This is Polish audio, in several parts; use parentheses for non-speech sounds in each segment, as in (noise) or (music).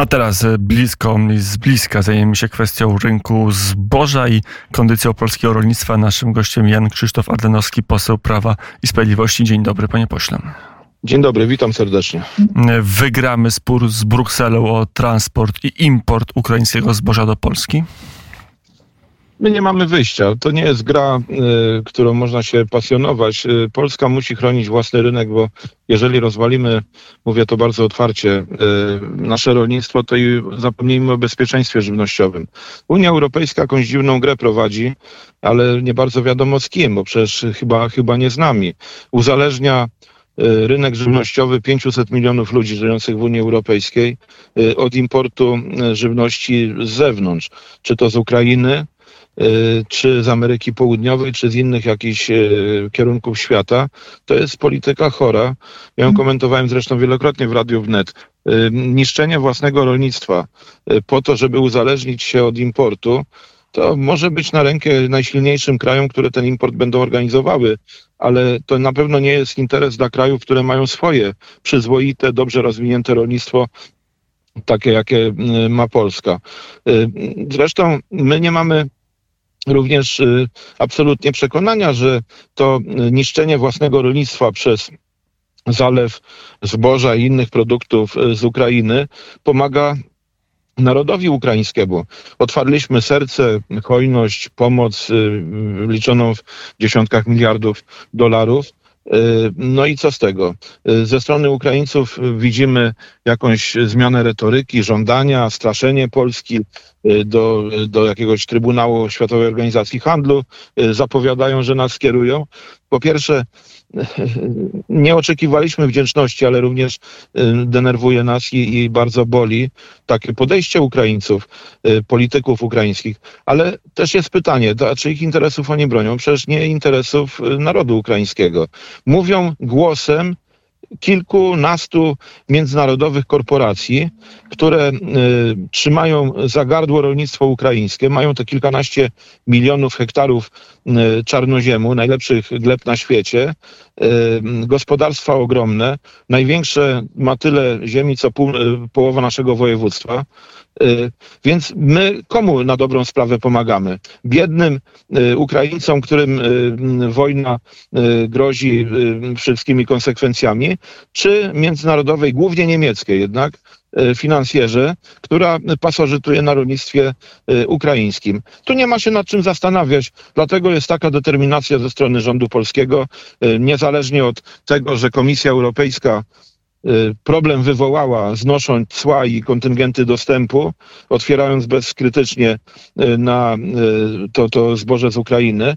A teraz e, blisko, z bliska zajmiemy się kwestią rynku zboża i kondycją polskiego rolnictwa. Naszym gościem Jan Krzysztof Ardenowski, poseł Prawa i Sprawiedliwości. Dzień dobry, panie pośle. Dzień dobry, witam serdecznie. E, wygramy spór z Brukselą o transport i import ukraińskiego zboża do Polski? My nie mamy wyjścia. To nie jest gra, y, którą można się pasjonować. Y, Polska musi chronić własny rynek, bo jeżeli rozwalimy, mówię to bardzo otwarcie, y, nasze rolnictwo, to i zapomnijmy o bezpieczeństwie żywnościowym. Unia Europejska jakąś dziwną grę prowadzi, ale nie bardzo wiadomo z kim, bo przecież chyba, chyba nie z nami. Uzależnia rynek żywnościowy 500 milionów ludzi żyjących w Unii Europejskiej od importu żywności z zewnątrz, czy to z Ukrainy, czy z Ameryki Południowej, czy z innych jakichś y, kierunków świata, to jest polityka chora. Ja ją mhm. komentowałem zresztą wielokrotnie w Radiu Wnet. Y, niszczenie własnego rolnictwa po to, żeby uzależnić się od importu, to może być na rękę najsilniejszym krajom, które ten import będą organizowały, ale to na pewno nie jest interes dla krajów, które mają swoje przyzwoite, dobrze rozwinięte rolnictwo, takie jakie ma Polska. Zresztą my nie mamy również y, absolutnie przekonania, że to niszczenie własnego rolnictwa przez zalew zboża i innych produktów y, z Ukrainy pomaga narodowi ukraińskiemu. Otwarliśmy serce, hojność, pomoc y, liczoną w dziesiątkach miliardów dolarów. No i co z tego? Ze strony Ukraińców widzimy jakąś zmianę retoryki, żądania, straszenie Polski, Y, do, do jakiegoś Trybunału Światowej Organizacji Handlu, zapowiadają, że nas skierują. Po pierwsze, (laughs) nie oczekiwaliśmy wdzięczności, ale również y, denerwuje nas i, i, bardzo boli takie podejście Ukraińców, polityków ukraińskich. Ale też jest pytanie, to, czy ich interesów oni bronią? Przecież nie interesów narodu ukraińskiego. Mówią głosem kilkunastu międzynarodowych korporacji, które y, trzymają za gardło rolnictwo ukraińskie. Mają te kilkanaście milionów hektarów y, czarnoziemu, najlepszych gleb na świecie. Y, gospodarstwa ogromne. Największe ma tyle ziemi, co pół, połowa naszego województwa. Y, więc my komu na dobrą sprawę pomagamy? Biednym y, Ukraińcom, którym y, wojna grozi wszystkimi konsekwencjami, czy międzynarodowej, głównie niemieckiej jednak, finansjerze, która pasożytuje na rolnictwie ukraińskim. Tu nie ma się nad czym zastanawiać, dlatego jest taka determinacja ze strony rządu polskiego, niezależnie od tego, że Komisja Europejska problem wywołała, znosząc cła i kontyngenty dostępu, otwierając bezkrytycznie y, na y, to, to zboże z Ukrainy.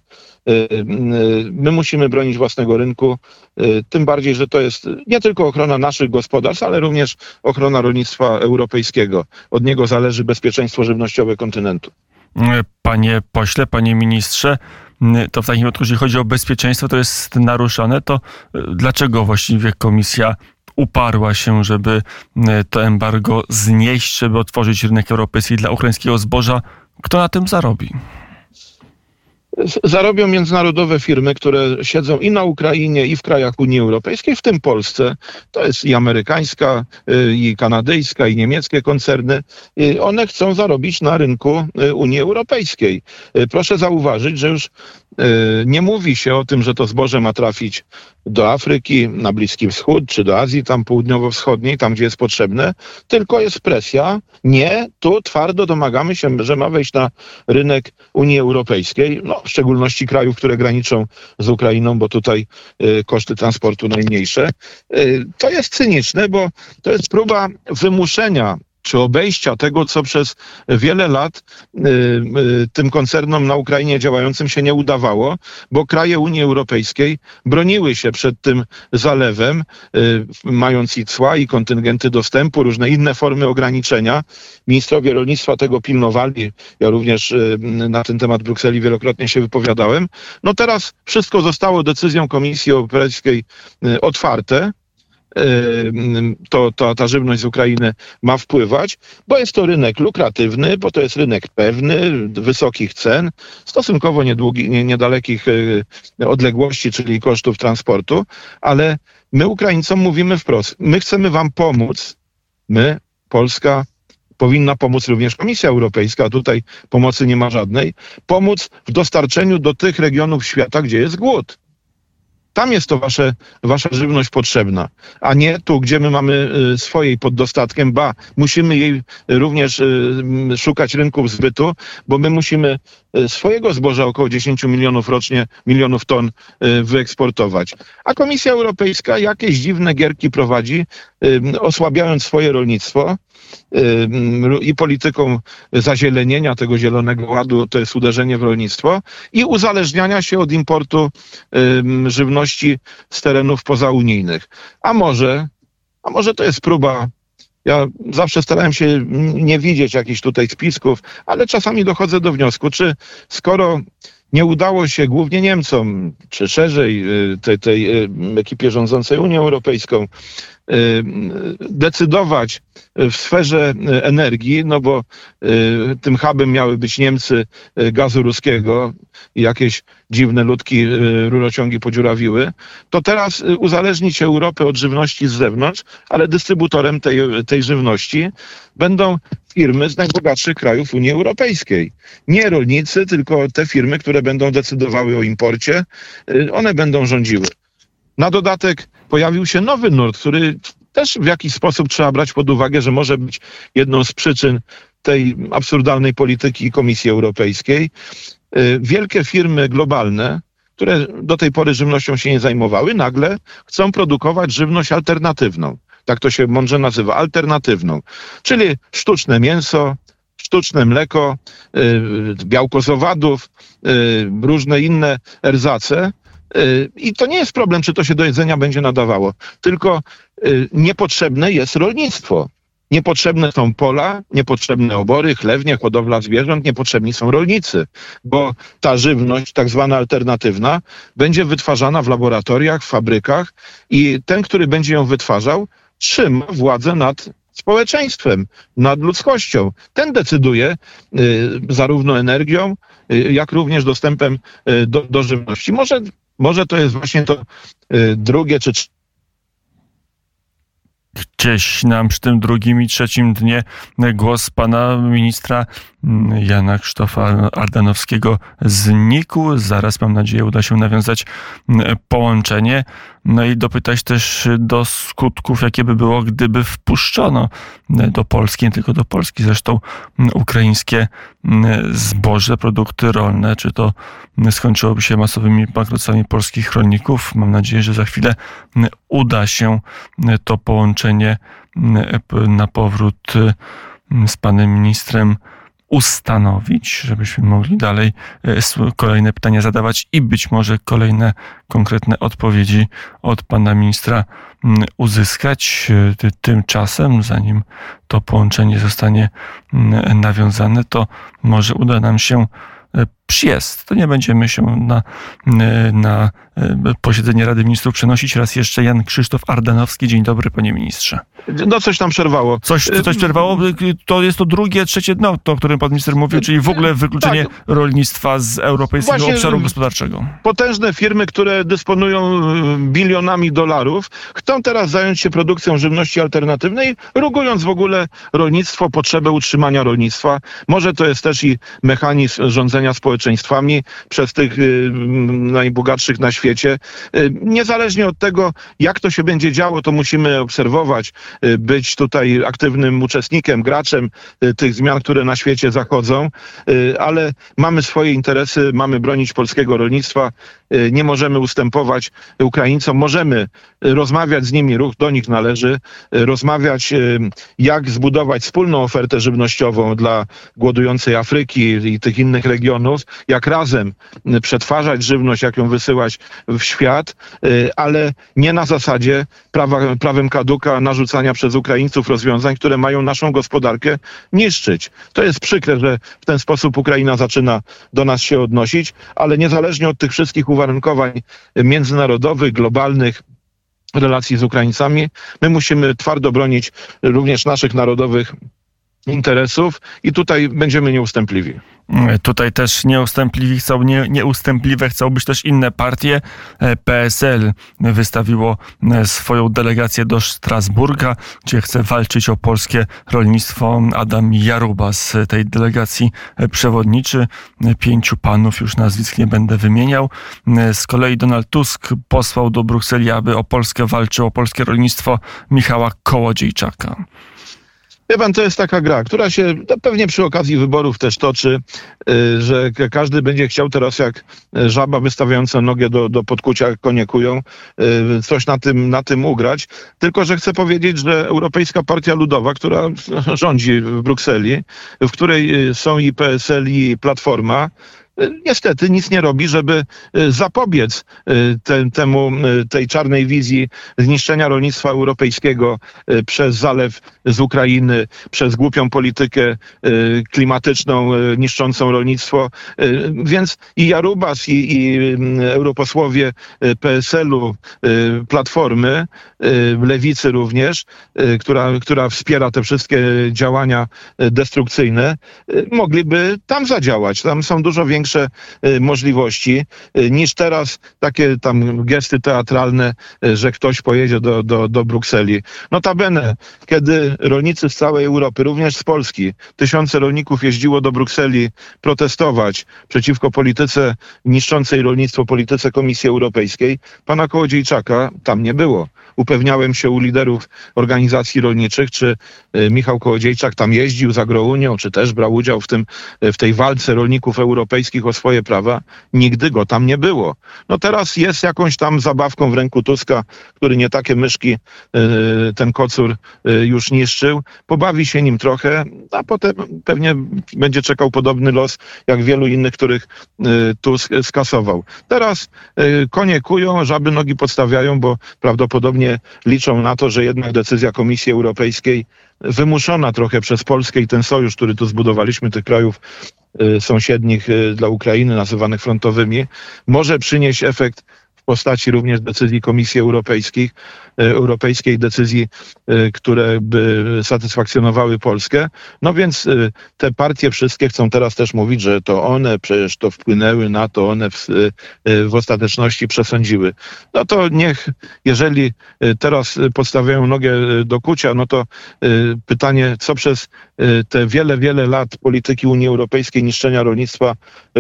My musimy bronić własnego rynku, tym bardziej, że to jest nie tylko ochrona naszych gospodarstw, ale również ochrona rolnictwa europejskiego. Od niego zależy bezpieczeństwo żywnościowe kontynentu. Panie pośle, panie ministrze, to w takim razie, jeśli chodzi o bezpieczeństwo, to jest naruszone, to dlaczego właściwie komisja uparła się, żeby e, to embargo znieść, żeby otworzyć rynek europejski dla ukraińskiego zboża. Kto na tym zarobi? Zarobią międzynarodowe firmy, które siedzą i na Ukrainie, i w krajach Unii Europejskiej, w tym Polsce. To jest i amerykańska, y, i kanadyjska, i niemieckie koncerny. One chcą zarobić na rynku y, Unii Europejskiej. Y, proszę zauważyć, że już Y, nie mówi się o tym, że to zboże ma trafić do Afryki, na Bliski Wschód, czy do Azji tam południowo-wschodniej, tam gdzie jest potrzebne, tylko jest presja. Nie, tu twardo domagamy się, że ma wejść na rynek Unii Europejskiej, no, w szczególności krajów, które graniczą z Ukrainą, bo tutaj y, koszty transportu najmniejsze. Y, to jest cyniczne, bo to jest próba wymuszenia czy obejścia tego, co przez wiele lat y, y, tym koncernom na Ukrainie działającym się nie udawało, bo kraje Unii Europejskiej broniły się przed tym zalewem, y, mając i cła, i kontyngenty dostępu, różne inne formy ograniczenia. Ministrowie rolnictwa tego pilnowali. Ja również na ten temat w Brukseli wielokrotnie się wypowiadałem. No teraz wszystko zostało decyzją Komisji Europejskiej otwarte to, to, ta żywność z Ukrainy ma wpływać, bo jest to rynek lukratywny, bo to jest rynek pewny, wysokich cen, stosunkowo niedługi, nie, niedalekich e, odległości, czyli kosztów transportu, ale my Ukraińcom mówimy wprost, my chcemy wam pomóc, my, Polska, powinna pomóc również Komisja Europejska, tutaj pomocy nie ma żadnej, pomóc w dostarczeniu do tych regionów świata, gdzie jest głód. Tam jest to wasze, wasza żywność potrzebna, a nie tu, gdzie my mamy y, swojej pod dostatkiem, ba, musimy jej również y, szukać rynków zbytu, bo my musimy y, swojego zboża około 10 milionów rocznie, milionów ton wyeksportować. A Komisja Europejska jakieś dziwne gierki prowadzi, osłabiając swoje rolnictwo, i polityką zazielenienia tego zielonego ładu, to jest uderzenie w rolnictwo, i uzależniania się od importu żywności z terenów pozaunijnych. A może, a może to jest próba ja zawsze starałem się nie widzieć jakichś tutaj spisków, ale czasami dochodzę do wniosku, czy skoro nie udało się głównie Niemcom, czy szerzej y, tej, tej y, ekipie rządzącej Unią Europejską, decydować w sferze energii, no bo y, tym hubem miały być Niemcy y, gazu ruskiego jakieś dziwne ludki rurociągi podziurawiły, to teraz uzależnić Europę od żywności z zewnątrz, ale dystrybutorem tej, tej żywności będą firmy z najbogatszych krajów Unii Europejskiej. Nie rolnicy, tylko te firmy, które będą decydowały o imporcie, one będą rządziły. Na dodatek pojawił się nowy nurt, który też w jakiś sposób trzeba brać pod uwagę, że może być jedną z przyczyn tej absurdalnej polityki Komisji Europejskiej. Y, wielkie firmy globalne, które do tej pory żywnością się nie zajmowały, nagle chcą produkować żywność alternatywną. Tak to się mądrze nazywa, alternatywną. Czyli sztuczne mięso, sztuczne mleko, y, białko z owadów, y, różne inne erzace, i to nie jest problem, czy to się do jedzenia będzie nadawało, tylko y, niepotrzebne jest rolnictwo. Niepotrzebne są pola, niepotrzebne obory, chlewnie, hodowla zwierząt, niepotrzebni są rolnicy, bo ta żywność, tak zwana alternatywna, będzie wytwarzana w laboratoriach, w fabrykach i ten, który będzie ją wytwarzał, trzyma władzę nad społeczeństwem, nad ludzkością. Ten decyduje y, zarówno energią, y, jak również dostępem y, do, do żywności. Może może to jest właśnie to y, drugie czy gdzieś nam przy tym drugim i trzecim dnie głos pana ministra mm, Jana Krzysztofa Ardanowskiego znikł. Zaraz, mam nadzieję, uda się nawiązać mm, połączenie. No i dopytać też do skutków, jakie by było, gdyby wpuszczono do Polski, nie tylko do Polski, zresztą ukraińskie zboże, produkty rolne, czy to skończyłoby się masowymi bankructwami polskich rolników. Mam nadzieję, że za chwilę uda się to połączenie na powrót z panem ministrem ustanowić, żebyśmy mogli dalej e, kolejne pytania zadawać i być może kolejne konkretne odpowiedzi od pana ministra uzyskać. E, tymczasem, zanim to połączenie zostanie nawiązane, to może uda nam się przyjazd. To nie będziemy się na, na posiedzenie Rady Ministrów przenosić. Raz jeszcze Jan Krzysztof Ardanowski. Dzień dobry, panie ministrze. No coś tam przerwało. Coś, coś przerwało? To jest to drugie, trzecie dno, to, o którym pan minister mówił, czyli w ogóle wykluczenie tak. rolnictwa z europejskiego Właśnie obszaru gospodarczego. Potężne firmy, które dysponują y, bilionami dolarów, chcą teraz zająć się produkcją żywności alternatywnej, rugując w ogóle rolnictwo, potrzebę utrzymania rolnictwa. Może to jest też i mechanizm rządzenia społeczeństwami przez tych y, najbogatszych na świecie. Y, niezależnie od tego, jak to się będzie działo, to musimy obserwować, Y, być tutaj aktywnym uczestnikiem, graczem tych zmian, które na świecie zachodzą, ale mamy swoje interesy, mamy bronić polskiego rolnictwa, nie możemy ustępować Ukraińcom, możemy rozmawiać z nimi, ruch do nich należy, rozmawiać jak zbudować wspólną ofertę żywnościową dla głodującej Afryki i tych innych regionów, jak razem przetwarzać żywność, jak ją wysyłać w świat, ale nie na zasadzie prawa, prawem kaduka narzucania przez Ukraińców rozwiązań, które mają naszą gospodarkę niszczyć. To jest przykre, że w ten sposób Ukraina zaczyna do nas się odnosić, ale niezależnie od tych wszystkich uwarunkowań międzynarodowych, globalnych, relacji z Ukraińcami, my musimy twardo bronić również naszych narodowych interesów i tutaj będziemy nieustępliwi. Tutaj też nieustępliwi chcą, nie, nieustępliwe chcą być też inne partie. E, PSL wystawiło e, swoją delegację do Strasburga, gdzie chce walczyć o polskie rolnictwo. Adam Jaruba z tej delegacji e, przewodniczy. Pięciu panów, już nazwisk nie będę wymieniał. Z kolei Donald Tusk posłał do Brukseli, aby o Polskę walczył, o polskie rolnictwo Michała Kołodziejczaka. Wie pan, to jest taka gra, która się pewnie przy okazji wyborów też toczy, y, że każdy będzie chciał teraz jak żaba wystawiająca nogę do, do podkucia, koniekują, y, coś na tym, na tym ugrać. Tylko, że chcę powiedzieć, że Europejska Partia Ludowa, która rządzi w Brukseli, w której y, są i PSL i Platforma, niestety nic nie robi, żeby e, zapobiec e, te, temu, e, tej czarnej wizji zniszczenia rolnictwa europejskiego przez zalew z Ukrainy, przez głupią politykę klimatyczną niszczącą rolnictwo. Więc i Jarubas, i, i europosłowie PSL-u, Platformy, Lewicy również, która, która wspiera te wszystkie działania destrukcyjne, mogliby tam zadziałać. Tam są dużo większe większe y, możliwości y, niż teraz takie tam gesty teatralne, y, że ktoś pojedzie do, do, do Brukseli. Notabene, kiedy rolnicy z całej Europy, również z Polski, tysiące rolników jeździło do Brukseli protestować przeciwko polityce niszczącej rolnictwo, polityce Komisji Europejskiej, pana Kołodziejczaka tam nie było. Upewniałem się u liderów organizacji rolniczych, czy Michał Kołodziejczak tam jeździł za Grounią, czy też brał udział w, tym, w tej walce rolników europejskich, o swoje prawa, nigdy go tam nie było. No teraz jest jakąś tam zabawką w ręku Tuska, który nie takie myszki y, ten kocur już niszczył. Pobawi się nim trochę, a potem pewnie będzie czekał podobny los jak wielu innych, których Tusk skasował. Teraz konie kują, żaby nogi podstawiają, bo prawdopodobnie liczą na to, że jednak decyzja Komisji Europejskiej wymuszona trochę przez Polskę i ten sojusz, który tu zbudowaliśmy, tych krajów Y, sąsiednich y, dla Ukrainy, nazywanych frontowymi, może przynieść efekt w postaci również decyzji Komisji Europejskiej, Europejskiej decyzji, e, które by satysfakcjonowały Polskę. No więc e, te partie wszystkie chcą teraz też mówić, że to one przecież to wpłynęły na to, one w, w ostateczności przesądziły. No to niech, jeżeli teraz podstawiają nogę do kucia, no to pytanie, co przez te wiele, wiele lat polityki Unii Europejskiej, niszczenia rolnictwa,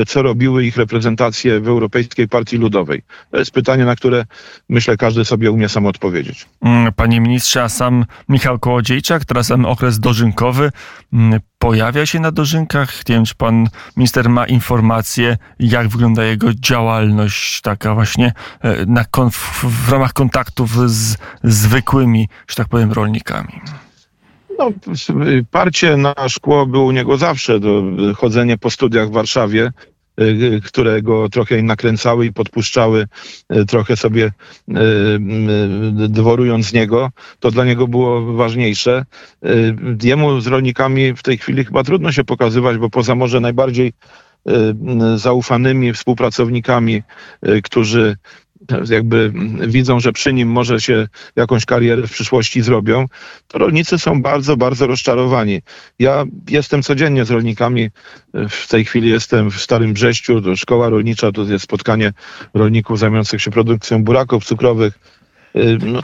co robiły ich reprezentacje w Europejskiej Partii Ludowej. To jest pytanie, na które myślę każdy sobie umie sam odpowiedzieć. Mm, panie ministrze, a sam Michał Kołodziejczak, teraz ten okres dożynkowy, mm, pojawia się na dożynkach? Nie wiem, czy pan minister ma informacje, jak wygląda jego działalność taka właśnie e, na, w, ramach kontaktów z zwykłymi, że tak powiem, rolnikami. No, parcie na szkło było u niego zawsze, chodzenie po studiach w Warszawie które go trochę nakręcały i podpuszczały, y, trochę sobie y, dworując z niego, to dla niego było ważniejsze. Jemu z rolnikami w tej chwili chyba trudno się pokazywać, bo poza może najbardziej zaufanymi współpracownikami, którzy jakby widzą, że przy nim może się jakąś karierę w przyszłości zrobią, to rolnicy są bardzo, bardzo rozczarowani. Ja jestem codziennie z rolnikami. W tej chwili jestem w Starym Brześciu, to szkoła rolnicza, to jest spotkanie rolników zajmujących się produkcją buraków cukrowych. Y, no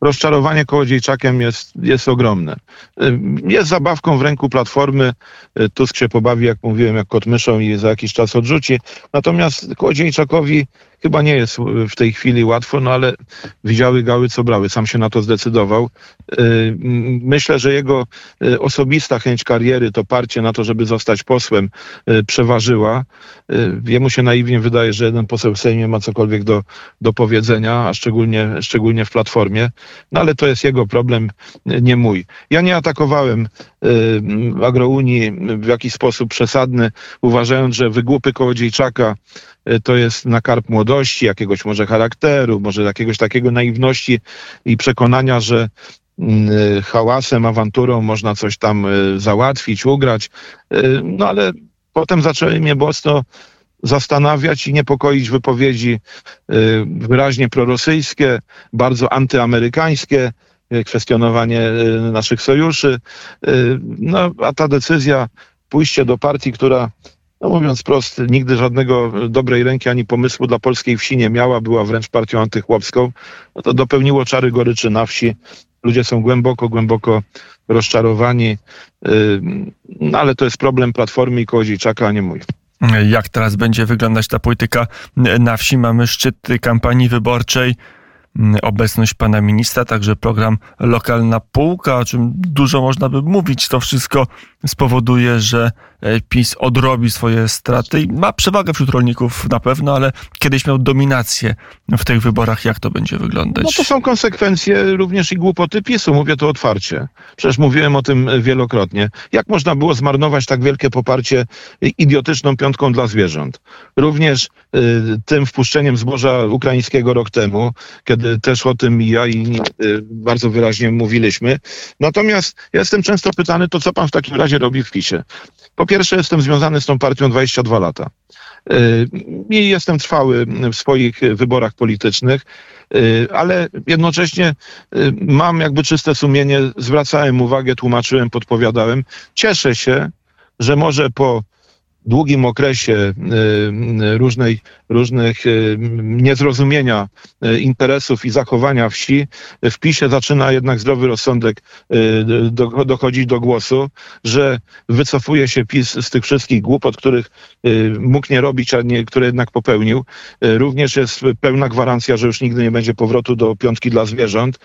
rozczarowanie kołodziejczakiem jest, jest ogromne. Y, jest zabawką w ręku Platformy. Y, Tusk się pobawi, jak mówiłem, jak kot myszą i za jakiś czas odrzuci. Natomiast kołodziejczakowi chyba nie jest w tej chwili łatwo, no ale widziały gały, co brały. Sam się na to zdecydował. Myślę, że jego osobista chęć kariery, to parcie na to, żeby zostać posłem, przeważyła. Jemu się naiwnie wydaje, że jeden poseł w Sejmie ma cokolwiek do, do powiedzenia, a szczególnie, szczególnie w Platformie. No ale to jest jego problem, nie mój. Ja nie atakowałem agrounii w jakiś sposób przesadny, uważając, że wygłupy Kołodziejczaka to jest nakarp młodości, jakiegoś może charakteru, może jakiegoś takiego naiwności i przekonania, że mm, hałasem, awanturą można coś tam y, załatwić, ugrać. Y, no ale potem zaczęły mnie mocno zastanawiać i niepokoić wypowiedzi y, wyraźnie prorosyjskie, bardzo antyamerykańskie, kwestionowanie naszych sojuszy. No, a ta decyzja, pójście do partii, która no mówiąc prosto, nigdy żadnego dobrej ręki ani pomysłu dla polskiej wsi nie miała, była wręcz partią antychłopską, no to dopełniło czary goryczy na wsi. Ludzie są głęboko, głęboko rozczarowani, no ale to jest problem Platformy i Kołodziejczaka, a nie mój. Jak teraz będzie wyglądać ta polityka na wsi? Mamy szczyt kampanii wyborczej. Obecność pana ministra, także program Lokalna Półka, o czym dużo można by mówić. To wszystko spowoduje, że e, PiS odrobi swoje straty i ma przewagę wśród rolników na pewno, ale kiedyś miał dominację w tych wyborach. Jak to będzie wyglądać? No to są konsekwencje również i głupoty PiSu, mówię to otwarcie. Przecież mówiłem o tym wielokrotnie. Jak można było zmarnować tak wielkie poparcie idiotyczną piątką dla zwierząt? Również y, tym wpuszczeniem zboża ukraińskiego rok temu, kiedy też o tym ja i y, bardzo wyraźnie mówiliśmy. Natomiast ja jestem często pytany, to co pan w takim razie razie robi w PiSie. Po pierwsze, jestem związany z tą partią 22 lata. Y, I jestem trwały w swoich wyborach politycznych, y, ale jednocześnie y, mam jakby czyste sumienie, zwracałem uwagę, tłumaczyłem, podpowiadałem. Cieszę się, że może po długim okresie różnej, różnych niezrozumienia interesów i zachowania wsi, w PiSie zaczyna jednak zdrowy rozsądek dochodzić do głosu, że wycofuje się PiS z tych wszystkich głupot, których mógł nie robić, a nie, które jednak popełnił. Również jest pełna gwarancja, że już nigdy nie będzie powrotu do piątki dla zwierząt.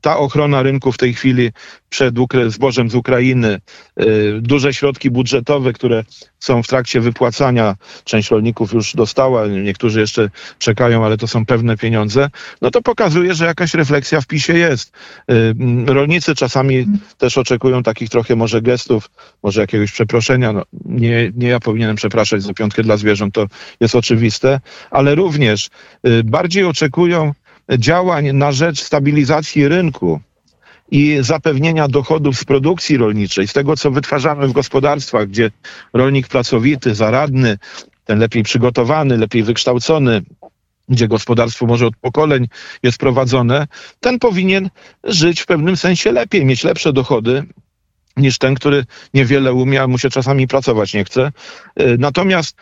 Ta ochrona rynku w tej chwili przed zbożem z Ukrainy, duże środki budżetowe, które są w trakcie wypłacania. Część rolników już dostała, niektórzy jeszcze czekają, ale to są pewne pieniądze. No to pokazuje, że jakaś refleksja w PiSie jest. Y, rolnicy czasami też oczekują takich trochę może gestów, może jakiegoś przeproszenia. No, nie, nie ja powinienem przepraszać za piątkę dla zwierząt, to jest oczywiste, ale również y, bardziej oczekują działań na rzecz stabilizacji rynku i zapewnienia dochodów z produkcji rolniczej, z tego, co wytwarzamy w gospodarstwach, gdzie rolnik pracowity, zaradny, ten lepiej przygotowany, lepiej wykształcony, gdzie gospodarstwo może od pokoleń jest prowadzone, ten powinien żyć w pewnym sensie lepiej, mieć lepsze dochody niż ten, który niewiele umie, a mu się czasami pracować nie chce. Natomiast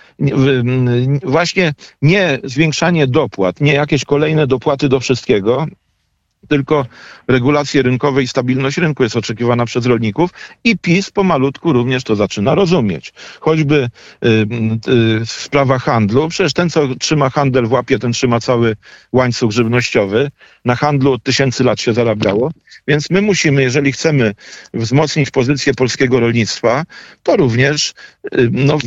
właśnie nie zwiększanie dopłat, nie jakieś kolejne dopłaty do wszystkiego, tylko regulacje rynkowe i stabilność rynku jest oczekiwana przez rolników i PiS pomalutku również to zaczyna rozumieć. Choćby y, y, sprawa handlu, przecież ten, co trzyma handel w łapie, ten trzyma cały łańcuch żywnościowy. Na handlu od tysięcy lat się zarabiało, więc my musimy, jeżeli chcemy wzmocnić pozycję polskiego rolnictwa, to również no,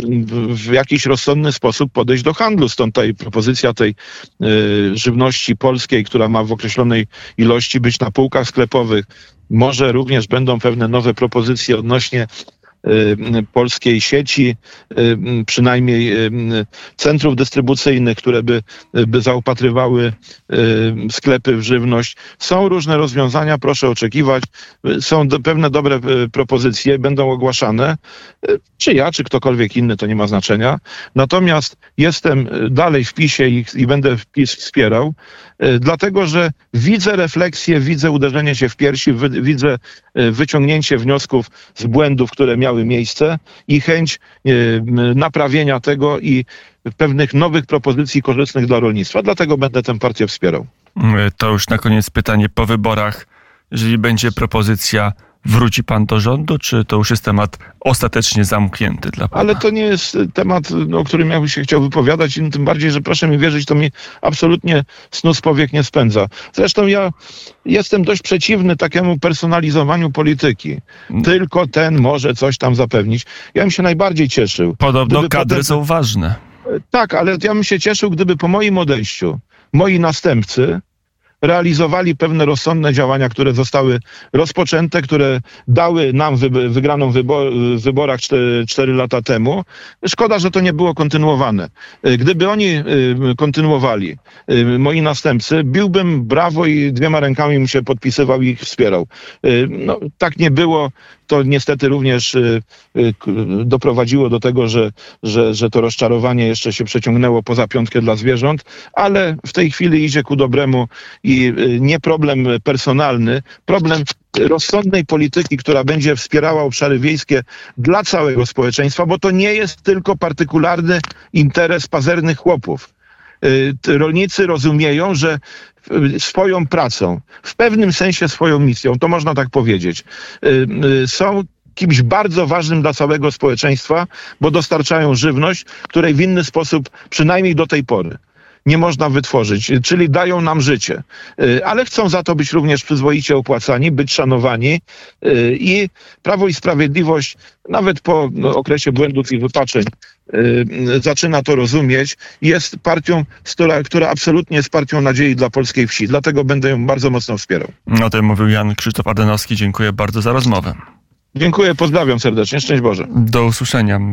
w, jakiś rozsądny sposób podejść do handlu. Stąd ta propozycja tej y, żywności polskiej, która ma w określonej ilości być na półkach sklepowych. Może również będą pewne nowe propozycje odnośnie y, polskiej sieci, y, przynajmniej y, centrów dystrybucyjnych, które by, by zaopatrywały sklepy w żywność. Są różne rozwiązania, proszę oczekiwać. Są do, pewne dobre propozycje, będą ogłaszane. Czy ja, czy ktokolwiek inny, to nie ma znaczenia. Natomiast jestem dalej w PiSie i, i będę PiS wspierał. Dlatego że widzę refleksję, widzę uderzenie się w piersi, widzę wyciągnięcie wniosków z błędów, które miały miejsce i chęć e, naprawienia tego i pewnych nowych propozycji korzystnych dla rolnictwa. Dlatego będę tę partię wspierał. To już na koniec pytanie po wyborach. Jeżeli będzie propozycja Wróci pan do rządu, czy to już jest temat ostatecznie zamknięty dla pana? Ale to nie jest temat, no, o którym ja bym się chciał wypowiadać, i tym bardziej, że proszę mi wierzyć, to mi absolutnie snu z powiek nie spędza. Zresztą ja jestem dość przeciwny takiemu personalizowaniu polityki. Tylko ten może coś tam zapewnić. Ja bym się najbardziej cieszył. Podobno kadry potem... są ważne. Tak, ale ja bym się cieszył, gdyby po moim odejściu moi następcy realizowali pewne rozsądne działania, które zostały rozpoczęte, które dały nam wy, wygraną wybo w wyborach 4, 4 lata temu. Szkoda, że to nie było kontynuowane. Y, gdyby oni y, kontynuowali, y, moi następcy, biłbym brawo i dwiema rękami mu się podpisywał i ich wspierał. No, tak nie było to niestety również doprowadziło do tego, że, że, że to rozczarowanie jeszcze się przeciągnęło poza piątkę dla zwierząt, ale w tej chwili idzie ku dobremu i i y, nie problem personalny, problem rozsądnej polityki, która będzie wspierała obszary wiejskie dla całego społeczeństwa, bo to nie jest tylko partykularny interes pazernych chłopów. Y, rolnicy rozumieją, że swoją pracą, w pewnym sensie swoją misją, to można tak powiedzieć, są kimś bardzo ważnym dla całego społeczeństwa, bo dostarczają żywność, której w inny sposób, przynajmniej do tej pory, nie można wytworzyć, czyli dają nam życie. Y, ale chcą za to być również przyzwoicie opłacani, być szanowani y, i Prawo i Sprawiedliwość nawet po no, okresie błędów i wypaczeń y, zaczyna to rozumieć. Jest partią, która, która absolutnie jest partią nadziei dla polskiej wsi. Dlatego będę ją bardzo mocno wspierał. O tym mówił Jan Krzysztof Ardenowski. Dziękuję bardzo za rozmowę. Dziękuję, pozdrawiam serdecznie. Szczęść Boże. Do usłyszenia.